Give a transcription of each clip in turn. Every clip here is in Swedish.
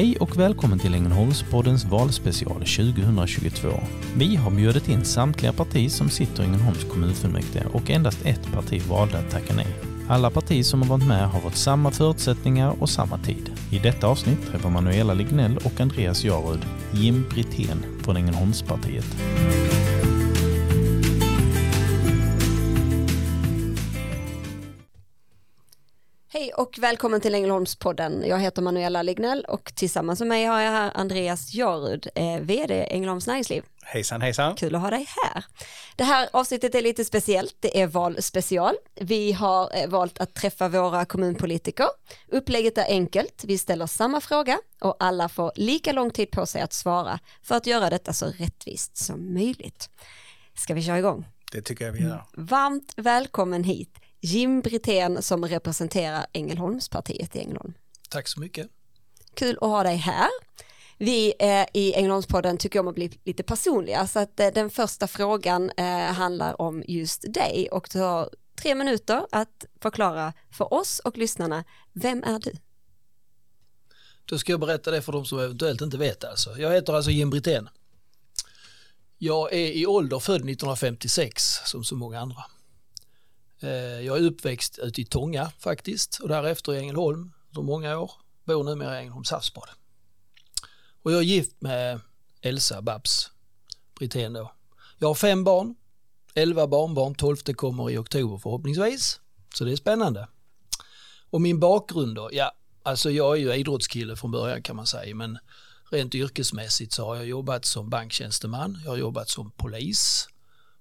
Hej och välkommen till Ängelholmspoddens valspecial 2022. Vi har bjudit in samtliga partier som sitter i Ängelholms kommunfullmäktige och endast ett parti valde att tacka nej. Alla partier som har varit med har fått samma förutsättningar och samma tid. I detta avsnitt träffar Manuela Lignell och Andreas Jarud Jim Brithén från Ängelholmspartiet. Och välkommen till Ängelholmspodden. Jag heter Manuela Lignell och tillsammans med mig har jag här Andreas Jarud, eh, vd Ängelholms Näringsliv. Hejsan hejsan. Kul att ha dig här. Det här avsnittet är lite speciellt, det är valspecial. Vi har eh, valt att träffa våra kommunpolitiker. Upplägget är enkelt, vi ställer samma fråga och alla får lika lång tid på sig att svara för att göra detta så rättvist som möjligt. Ska vi köra igång? Det tycker jag vi gör. Varmt välkommen hit Jim Brithén som representerar Ängelholmspartiet i Ängelholm. Tack så mycket. Kul att ha dig här. Vi eh, i Ängelholmspodden tycker om att bli lite personliga så att eh, den första frågan eh, handlar om just dig och du har tre minuter att förklara för oss och lyssnarna, vem är du? Då ska jag berätta det för de som eventuellt inte vet alltså. Jag heter alltså Jim Brithén. Jag är i ålder född 1956 som så många andra. Eh, jag är uppväxt ute i Tånga faktiskt och därefter i Ängelholm under många år. Bor numera i Ängelholms havsbad. Och jag är gift med Elsa Babs Brithén då. Jag har fem barn, elva barnbarn, tolfte kommer i oktober förhoppningsvis. Så det är spännande. Och min bakgrund då, ja, alltså jag är ju idrottskille från början kan man säga, men rent yrkesmässigt så har jag jobbat som banktjänsteman, jag har jobbat som polis,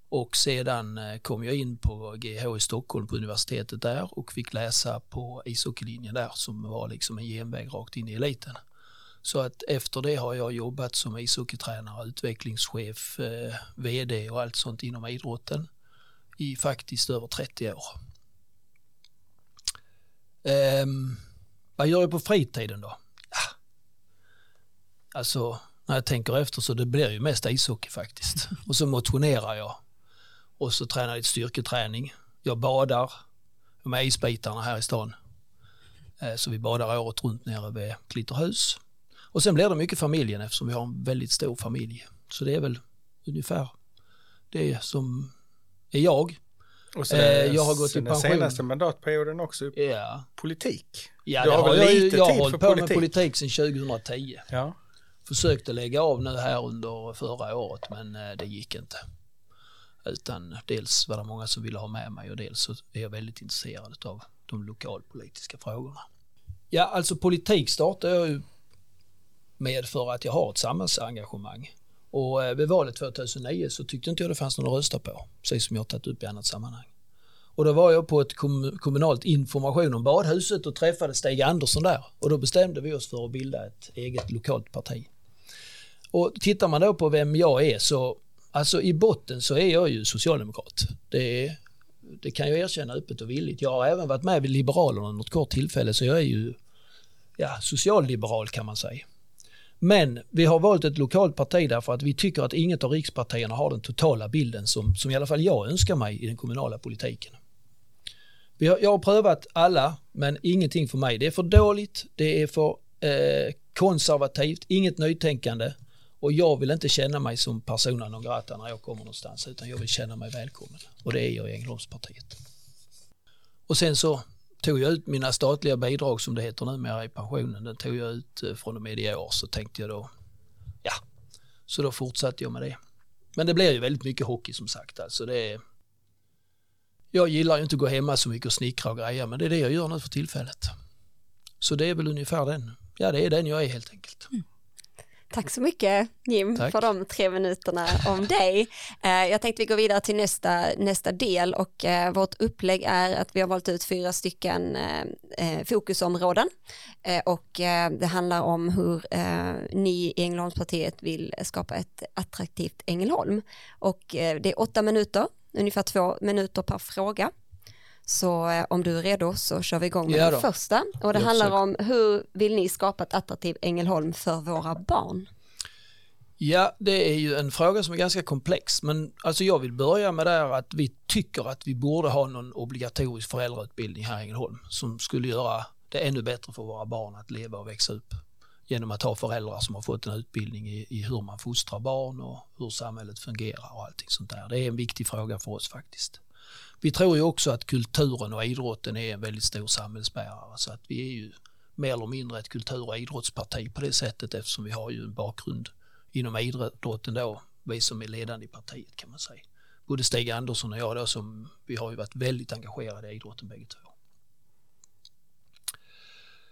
och sedan eh, kom jag in på GH i Stockholm på universitetet där och fick läsa på ishockeylinjen där som var liksom en genväg rakt in i eliten. Så att efter det har jag jobbat som ishockeytränare, utvecklingschef, eh, vd och allt sånt inom idrotten i faktiskt över 30 år. Um, vad gör jag på fritiden då? Ja. Alltså, när jag tänker efter så det blir ju mest ishockey faktiskt. Och så motionerar jag och så tränar jag lite styrketräning. Jag badar med isbitarna här i stan. Eh, så vi badar året runt nere vid Klitterhus. Och sen blir det mycket familjen eftersom vi har en väldigt stor familj. Så det är väl ungefär det som är jag. Och sen, eh, jag har gått i pension. den senaste mandatperioden också ja. politik. Ja, du har, har väl lite jag, jag har hållit på politik. med politik sedan 2010. Ja. Försökte lägga av nu här under förra året men eh, det gick inte. Utan dels var det många som ville ha med mig och dels så är jag väldigt intresserad av de lokalpolitiska frågorna. Ja, alltså politik startade jag ju med för att jag har ett samhällsengagemang. Och eh, vid valet 2009 så tyckte inte jag det fanns någon att rösta på, precis som jag tagit upp i annat sammanhang. Och då var jag på ett kommunalt information om badhuset och träffade Stig Andersson där och då bestämde vi oss för att bilda ett eget lokalt parti. Och tittar man då på vem jag är så Alltså i botten så är jag ju socialdemokrat. Det, det kan jag erkänna öppet och villigt. Jag har även varit med vid Liberalerna något kort tillfälle så jag är ju ja, socialliberal kan man säga. Men vi har valt ett lokalt parti därför att vi tycker att inget av rikspartierna har den totala bilden som, som i alla fall jag önskar mig i den kommunala politiken. Vi har, jag har prövat alla men ingenting för mig. Det är för dåligt, det är för eh, konservativt, inget nytänkande. Och jag vill inte känna mig som persona non grata när jag kommer någonstans utan jag vill känna mig välkommen. Och det är jag i Ängelholmspartiet. Och sen så tog jag ut mina statliga bidrag som det heter numera i pensionen. Den tog jag ut eh, från och med i år så tänkte jag då, ja, så då fortsatte jag med det. Men det blir ju väldigt mycket hockey som sagt. Alltså det är, jag gillar ju inte att gå hemma så mycket och snickra och greja men det är det jag gör nu för tillfället. Så det är väl ungefär den, ja det är den jag är helt enkelt. Mm. Tack så mycket Jim Tack. för de tre minuterna om dig. Eh, jag tänkte vi går vidare till nästa, nästa del och eh, vårt upplägg är att vi har valt ut fyra stycken eh, fokusområden och det handlar om hur ni i Ängelholmspartiet vill skapa ett attraktivt Ängelholm och det är åtta minuter, ungefär två minuter per fråga. Så om du är redo så kör vi igång med ja den första. Och det handlar om hur vill ni skapa ett attraktivt Ängelholm för våra barn? Ja, det är ju en fråga som är ganska komplex, men alltså jag vill börja med det att vi tycker att vi borde ha någon obligatorisk föräldrautbildning här i Ängelholm som skulle göra det ännu bättre för våra barn att leva och växa upp genom att ha föräldrar som har fått en utbildning i, i, hur man fostrar barn och hur samhället fungerar och allting sånt där. Det är en viktig fråga för oss faktiskt. Vi tror ju också att kulturen och idrotten är en väldigt stor samhällsbärare så att vi är ju mer eller mindre ett kultur och idrottsparti på det sättet eftersom vi har ju en bakgrund inom idrotten då, vi som är ledande i partiet kan man säga. Både Stig Andersson och jag då som vi har ju varit väldigt engagerade i idrotten bägge två.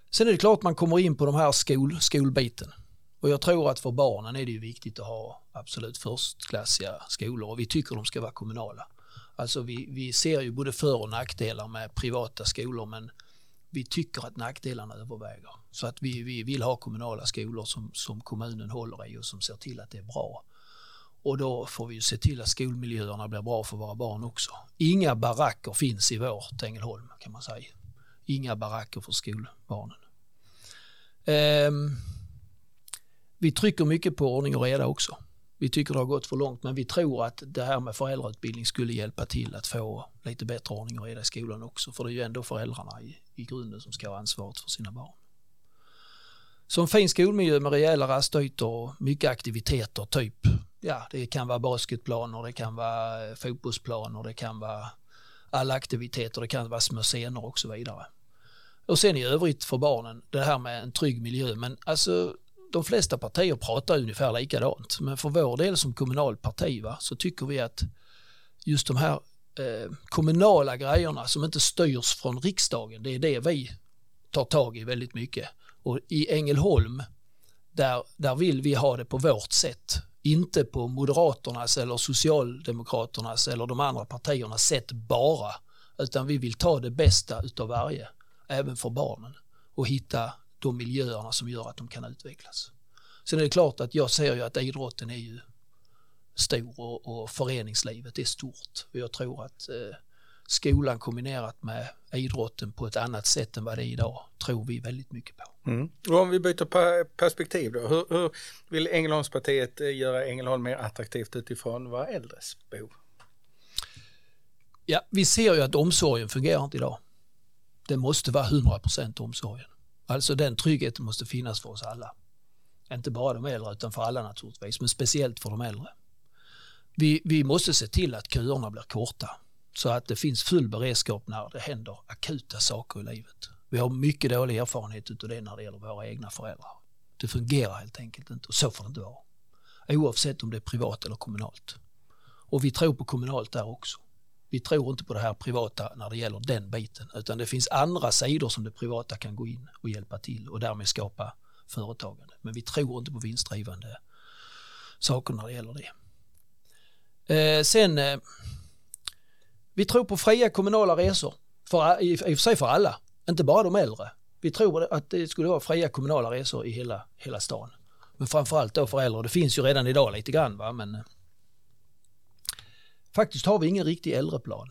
Sen är det klart man kommer in på de här skol, skolbiten. Och jag tror att för barnen är det ju viktigt att ha absolut förstklassiga skolor och vi tycker de ska vara kommunala. Alltså vi, vi ser ju både för och nackdelar med privata skolor men vi tycker att nackdelarna överväger. Så att vi, vi vill ha kommunala skolor som, som kommunen håller i och som ser till att det är bra. Och då får vi ju se till att skolmiljöerna blir bra för våra barn också. Inga baracker finns i vårt Ängelholm kan man säga. Inga baracker för skolbarnen. Um, vi trycker mycket på ordning och reda också. Vi tycker det har gått för långt men vi tror att det här med föräldrautbildning skulle hjälpa till att få lite bättre ordning och reda i skolan också. För det är ju ändå föräldrarna i, i grunden som ska ha ansvaret för sina barn. Så en fin skolmiljö med rejäla rastytor och mycket aktiviteter, typ, ja det kan vara basketplaner, det kan vara eh, fotbollsplaner, det kan vara alla aktiviteter, det kan vara små scener och så vidare. Och sen i övrigt för barnen, det här med en trygg miljö, men alltså de flesta partier pratar ungefär likadant, men för vår del som kommunalparti va, så tycker vi att just de här eh, kommunala grejerna som inte styrs från riksdagen, det är det vi tar tag i väldigt mycket. Och i Ängelholm, där, där vill vi ha det på vårt sätt, inte på Moderaternas eller Socialdemokraternas eller de andra partiernas sätt bara, utan vi vill ta det bästa utav varje, även för barnen, och hitta de miljöerna som gör att de kan utvecklas. Sen är det klart att jag ser ju att idrotten är ju stor och, och föreningslivet är stort. Och jag tror att eh, skolan kombinerat med idrotten på ett annat sätt än vad det är idag tror vi väldigt mycket på. Mm. Och om vi byter perspektiv då, hur, hur vill Ängelholmspartiet eh, göra Ängelholm mer attraktivt utifrån våra äldres behov? Ja, vi ser ju att omsorgen fungerar inte idag. Det måste vara 100% omsorgen. Alltså den tryggheten måste finnas för oss alla. Inte bara de äldre utan för alla naturligtvis, men speciellt för de äldre. Vi, vi måste se till att köerna blir korta så att det finns full beredskap när det händer akuta saker i livet. Vi har mycket dålig erfarenhet av det när det gäller våra egna föräldrar. Det fungerar helt enkelt inte och så får det inte vara. Oavsett om det är privat eller kommunalt. Och vi tror på kommunalt där också. Vi tror inte på det här privata när det gäller den biten utan det finns andra sidor som det privata kan gå in och hjälpa till och därmed skapa företagande. Men vi tror inte på vinstdrivande saker när det gäller det. Eh, sen, eh, vi tror på fria kommunala resor, för, i, i och för sig för alla, inte bara de äldre. Vi tror att det skulle vara fria kommunala resor i hela, hela stan. Men framförallt då för äldre, det finns ju redan idag lite grann va, men eh, Faktiskt har vi ingen riktig äldreplan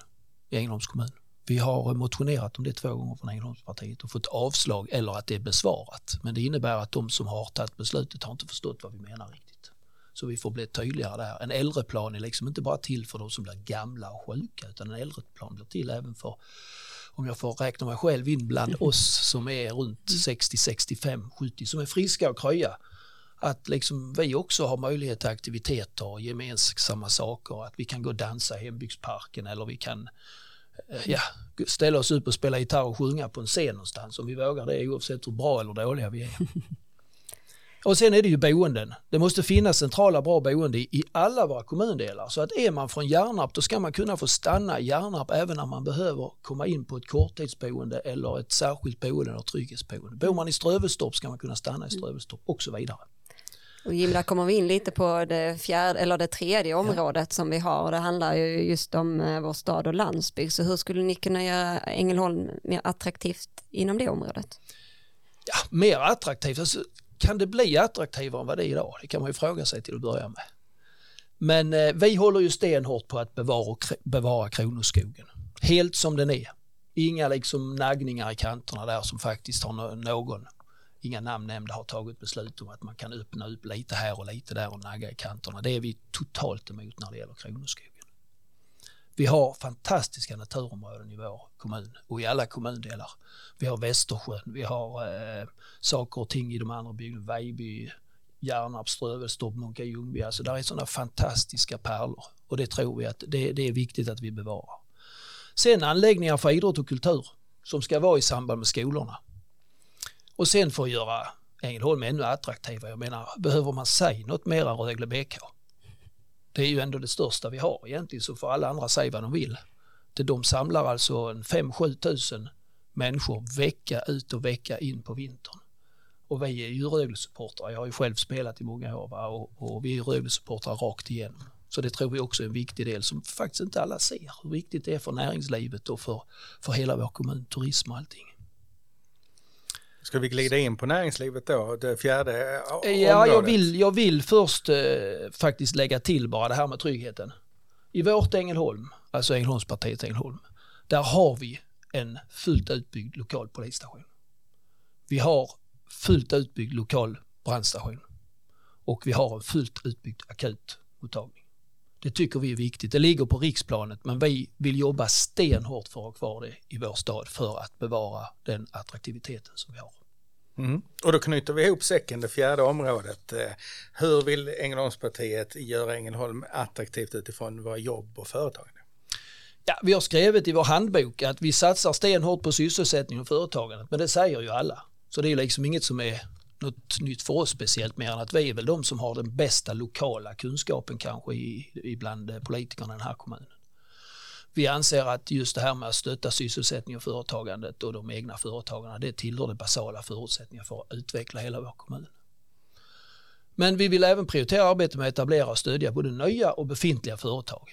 i Ängelholms kommun. Vi har motionerat om det två gånger från Ängelholmspartiet och fått avslag eller att det är besvarat. Men det innebär att de som har tagit beslutet har inte förstått vad vi menar riktigt. Så vi får bli tydligare där. En äldreplan är liksom inte bara till för de som blir gamla och sjuka utan en äldreplan blir till även för om jag får räkna mig själv in bland oss som är runt 60, 65, 70 som är friska och krya att liksom vi också har möjlighet till aktiviteter och gemensamma saker, att vi kan gå och dansa i hembygdsparken eller vi kan eh, ja, ställa oss upp och spela gitarr och sjunga på en scen någonstans om vi vågar det oavsett hur bra eller dåliga vi är. Och sen är det ju boenden. Det måste finnas centrala bra boende i alla våra kommundelar. Så att är man från Hjärnarp då ska man kunna få stanna i Hjärnarp även när man behöver komma in på ett korttidsboende eller ett särskilt boende eller trygghetsboende. Bor man i Strövestorp ska man kunna stanna i Strövestorp och så vidare. Och Jim, där kommer vi in lite på det, fjärde, eller det tredje området ja. som vi har och det handlar ju just om eh, vår stad och landsbygd. Så hur skulle ni kunna göra Ängelholm mer attraktivt inom det området? Ja, mer attraktivt, alltså, kan det bli attraktivare än vad det är idag? Det kan man ju fråga sig till att börja med. Men eh, vi håller ju stenhårt på att bevara, bevara Kronoskogen, helt som den är. Inga liksom naggningar i kanterna där som faktiskt har någon inga namn nämnda, har tagit beslut om att man kan öppna upp lite här och lite där och nagga i kanterna. Det är vi totalt emot när det gäller Kronoskogen. Vi har fantastiska naturområden i vår kommun och i alla kommundelar. Vi har Västersjön, vi har eh, saker och ting i de andra bygderna, Vejby, Hjärnarp, Strövelstorp, Munka Ljungby. Alltså där är sådana fantastiska pärlor och det tror vi att det, det är viktigt att vi bevarar. Sen anläggningar för idrott och kultur som ska vara i samband med skolorna. Och sen för att göra Ängelholm ännu attraktivare, jag menar, behöver man säga något mera Rögle BK? Det är ju ändå det största vi har egentligen, så får alla andra säga vad de vill. De samlar alltså 5-7 tusen människor vecka ut och vecka in på vintern. Och vi är ju Rögle-supportrar, jag har ju själv spelat i många år va? Och, och vi är Rögle-supportrar rakt igenom. Så det tror vi också är en viktig del som faktiskt inte alla ser, hur viktigt det är för näringslivet och för, för hela vår kommun, turism och allting. Ska vi glida in på näringslivet då, det fjärde området? Ja, jag vill, jag vill först eh, faktiskt lägga till bara det här med tryggheten. I vårt Ängelholm, alltså Ängelholmspartiet Ängelholm, där har vi en fullt utbyggd lokal polisstation. Vi har fullt utbyggd lokal brandstation och vi har en fullt utbyggd akutmottagning. Det tycker vi är viktigt. Det ligger på riksplanet men vi vill jobba stenhårt för att ha kvar det i vår stad för att bevara den attraktiviteten som vi har. Mm. Och då knyter vi ihop säcken, det fjärde området. Eh, hur vill Ängelholmspartiet göra Ängelholm attraktivt utifrån våra jobb och företagande? Ja, vi har skrivit i vår handbok att vi satsar stenhårt på sysselsättning och företagande, men det säger ju alla. Så det är liksom inget som är något nytt för oss speciellt mer än att vi är väl de som har den bästa lokala kunskapen kanske i, ibland politikerna i den här kommunen. Vi anser att just det här med att stötta sysselsättning och företagandet och de egna företagarna det tillhör det basala förutsättningar för att utveckla hela vår kommun. Men vi vill även prioritera arbetet med att etablera och stödja både nya och befintliga företag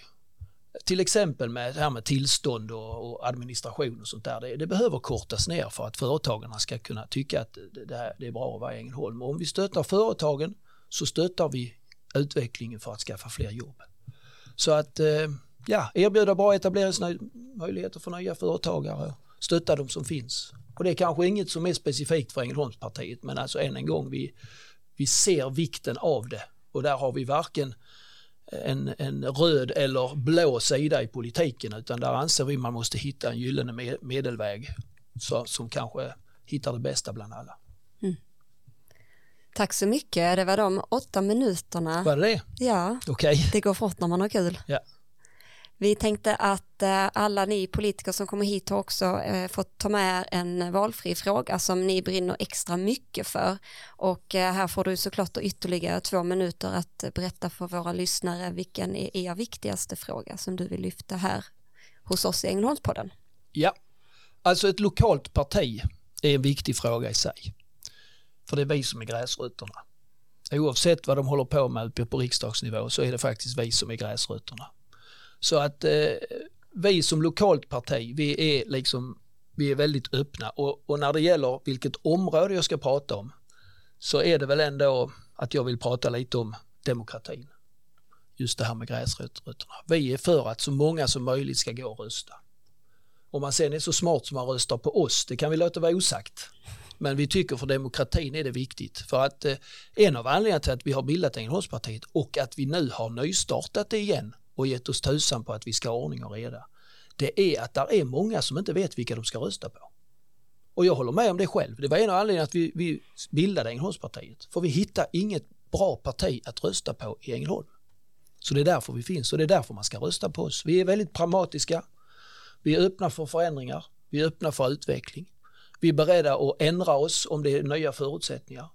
till exempel med det här med tillstånd och, och administration och sånt där, det, det, behöver kortas ner för att företagarna ska kunna tycka att det, det, det är bra att vara i Ängelholm. Och om vi stöttar företagen så stöttar vi utvecklingen för att skaffa fler jobb. Så att eh, ja, erbjuda bra etableringsmöjligheter för nya företagare, stötta de som finns. Och det är kanske inget som är specifikt för Ängelholmspartiet, men alltså än en gång, vi, vi ser vikten av det och där har vi varken en, en röd eller blå sida i politiken utan där anser vi man måste hitta en gyllene medelväg så, som kanske hittar det bästa bland alla. Mm. Tack så mycket, det var de åtta minuterna. Var det det? Ja, okay. det går fort när man har kul. Ja. Vi tänkte att eh, alla ni politiker som kommer hit har också eh, fått ta med en valfri fråga som ni brinner extra mycket för. Och eh, här får du såklart ytterligare två minuter att berätta för våra lyssnare vilken är er viktigaste fråga som du vill lyfta här hos oss i Ängelholmspodden. Ja, alltså ett lokalt parti är en viktig fråga i sig. För det är vi som är gräsrötterna. Oavsett vad de håller på med uppe på riksdagsnivå så är det faktiskt vi som är gräsrötterna. Så att eh, vi som lokalt parti, vi är liksom vi är väldigt öppna och, och, när det gäller vilket område jag ska prata om så är det väl ändå att jag vill prata lite om demokratin. Just det här med gräsrötterna. Vi är för att så många som möjligt ska gå och rösta. Om man sen är så smart som man röstar på oss, det kan vi låta vara osagt. Men vi tycker för demokratin är det viktigt. För att eh, en av anledningarna till att vi har bildat Ängelholmspartiet och att vi nu har nystartat det igen och gett oss tusan på att vi ska ha ordning och reda. Det är att där är många som inte vet vilka de ska rösta på. Och jag håller med om det själv. Det var en av anledningarna att vi, vi bildade Ängelholmspartiet. För vi hittar inget bra parti att rösta på i Ängelholm. Så det är därför vi finns och det är därför man ska rösta på oss. Vi är väldigt pragmatiska. Vi är öppna för förändringar. Vi är öppna för utveckling. Vi är beredda att ändra oss om det är nya förutsättningar.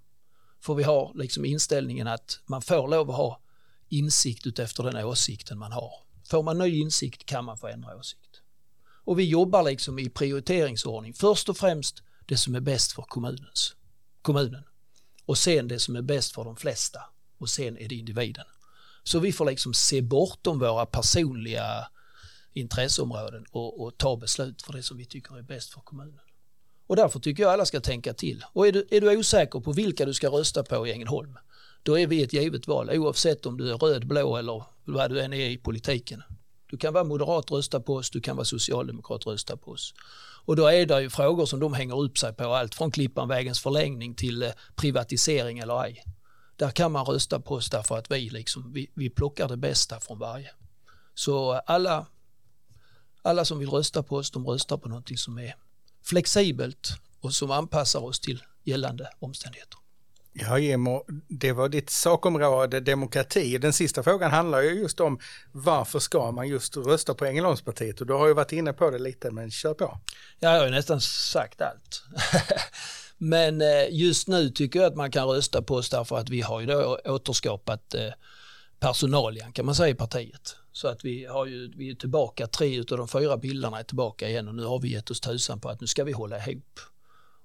För vi har liksom inställningen att man får lov att ha insikt utefter den åsikten man har. Får man ny insikt kan man få ändra åsikt. Och vi jobbar liksom i prioriteringsordning. Först och främst det som är bäst för kommunens, kommunen och sen det som är bäst för de flesta och sen är det individen. Så vi får liksom se bortom våra personliga intresseområden och, och, ta beslut för det som vi tycker är bäst för kommunen. Och därför tycker jag alla ska tänka till. Och är du, är du osäker på vilka du ska rösta på i Ängelholm, då är vi ett givet val oavsett om du är röd, blå eller vad du än är i politiken. Du kan vara moderat rösta på oss, du kan vara socialdemokrat rösta på oss. Och då är det ju frågor som de hänger upp sig på, allt från Klippanvägens förlängning till eh, privatisering eller ej. Där kan man rösta på oss därför att vi, liksom, vi, vi plockar det bästa från varje. Så eh, alla Alla som vill rösta på oss, de röstar på någonting som är flexibelt och som anpassar oss till gällande omständigheter. Ja, Jimmo, det var ditt sakområde demokrati. Den sista frågan handlar ju just om varför ska man just rösta på Ängelholmspartiet? Och du har ju varit inne på det lite, men kör på. Ja, jag har ju nästan sagt allt. men eh, just nu tycker jag att man kan rösta på oss därför att vi har ju då återskapat eh, personalen, personalian kan man säga i partiet. Så att vi, har ju, vi är tillbaka, tre av de fyra bilderna är tillbaka igen och nu har vi gett oss tusan på att nu ska vi hålla ihop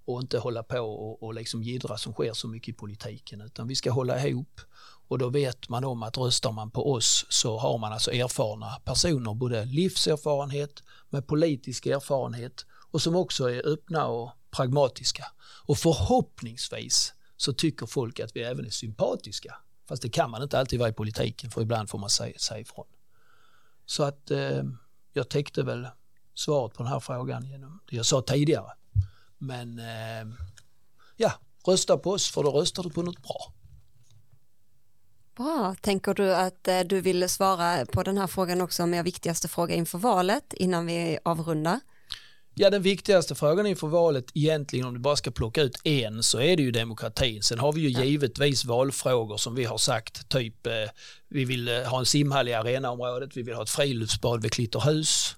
och inte hålla på och, och liksom gidra som sker så mycket i politiken utan vi ska hålla ihop och då vet man om att röstar man på oss så har man alltså erfarna personer, både livserfarenhet med politisk erfarenhet och som också är öppna och pragmatiska. Och förhoppningsvis så tycker folk att vi även är sympatiska. Fast det kan man inte alltid vara i politiken för ibland får man säga, säga ifrån. Så att eh, jag täckte väl svaret på den här frågan genom det jag sa tidigare. Men eh, ja, rösta på oss för då röstar du på något bra. Bra, tänker du att eh, du vill svara på den här frågan också med viktigaste fråga inför valet innan vi avrundar? Ja, den viktigaste frågan inför valet egentligen om du bara ska plocka ut en så är det ju demokratin. Sen har vi ju ja. givetvis valfrågor som vi har sagt, typ eh, vi vill eh, ha en simhall i arenaområdet, vi vill ha ett friluftsbad vid Klitterhus.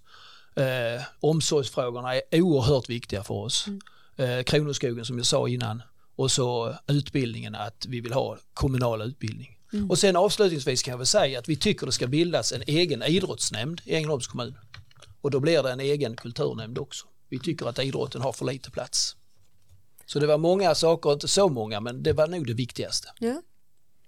Eh, omsorgsfrågorna är oerhört viktiga för oss. Mm eh, Kronoskogen som jag sa innan och så utbildningen att vi vill ha kommunal utbildning. Mm. Och sen avslutningsvis kan jag väl säga att vi tycker det ska bildas en egen idrottsnämnd i Ängelholms kommun. Och då blir det en egen kulturnämnd också. Vi tycker att idrotten har för lite plats. Så det var många saker, inte så många, men det var nog det viktigaste. Ja.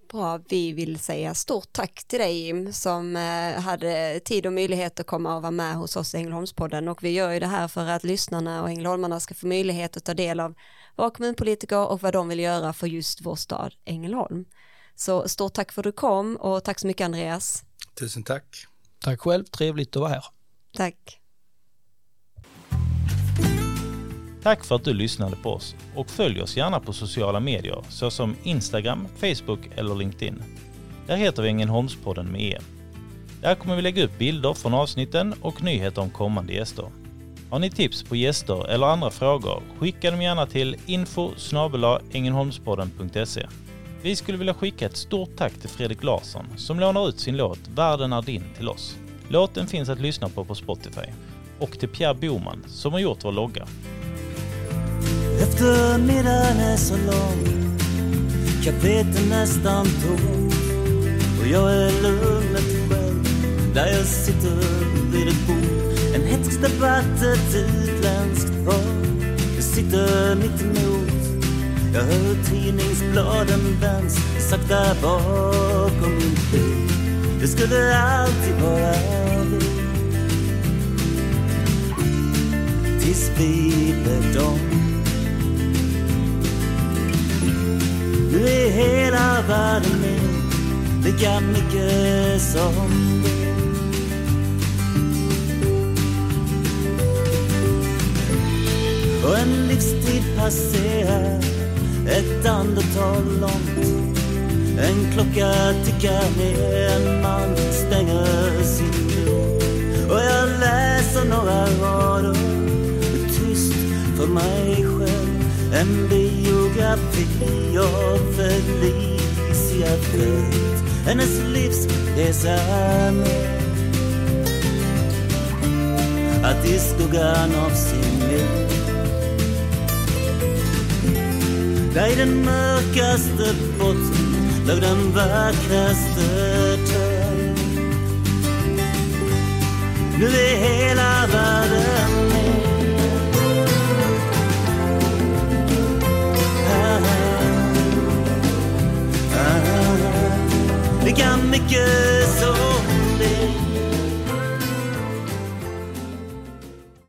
Bra, vi vill säga stort tack till dig Jim som eh, hade tid och möjlighet att komma och vara med hos oss i Ängelholmspodden och vi gör ju det här för att lyssnarna och Ängelholmarna ska få möjlighet att ta del av våra kommunpolitiker och vad de vill göra för just vår stad Ängelholm. Så stort tack för att du kom och tack så mycket Andreas. Tusen tack. Tack själv, trevligt att vara här. Tack. Tack för att du lyssnade på oss och följ oss gärna på sociala medier såsom Instagram, Facebook eller LinkedIn. Där heter vi Ängelholmspodden med E. Där kommer vi lägga upp bilder från avsnitten och nyheter om kommande gäster. Har ni tips på gäster eller andra frågor, skicka dem gärna till info Vi skulle vilja skicka ett stort tack till Fredrik Larsson som lånar ut sin låt Världen är din till oss. Låten finns att lyssna på på Spotify. Och till Pierre Boman som har gjort vår logga. Eftermiddagen är så lång. Kaféet är nästan tomt Och jag är lugnet själv. Där jag sitter vid ett bord. En hätsk debatt, ett utländskt par Jag sitter mitt emot. Jag hör tidningsbladen vänds Sakta bakom min bil. Det skulle alltid vara vi. Tills vi blev dem lika mycket som du. Och en livstid passerar ett andetag långt. En klocka tickar ner, en man stänger sin dörr. Och jag läser några rader tyst för mig själv. En biografi av Felicia Fält Hennes livsresa med Att i skuggan av sin mor Där i den mörkaste botten låg den vackraste törn Nu är hela världen got me good. So.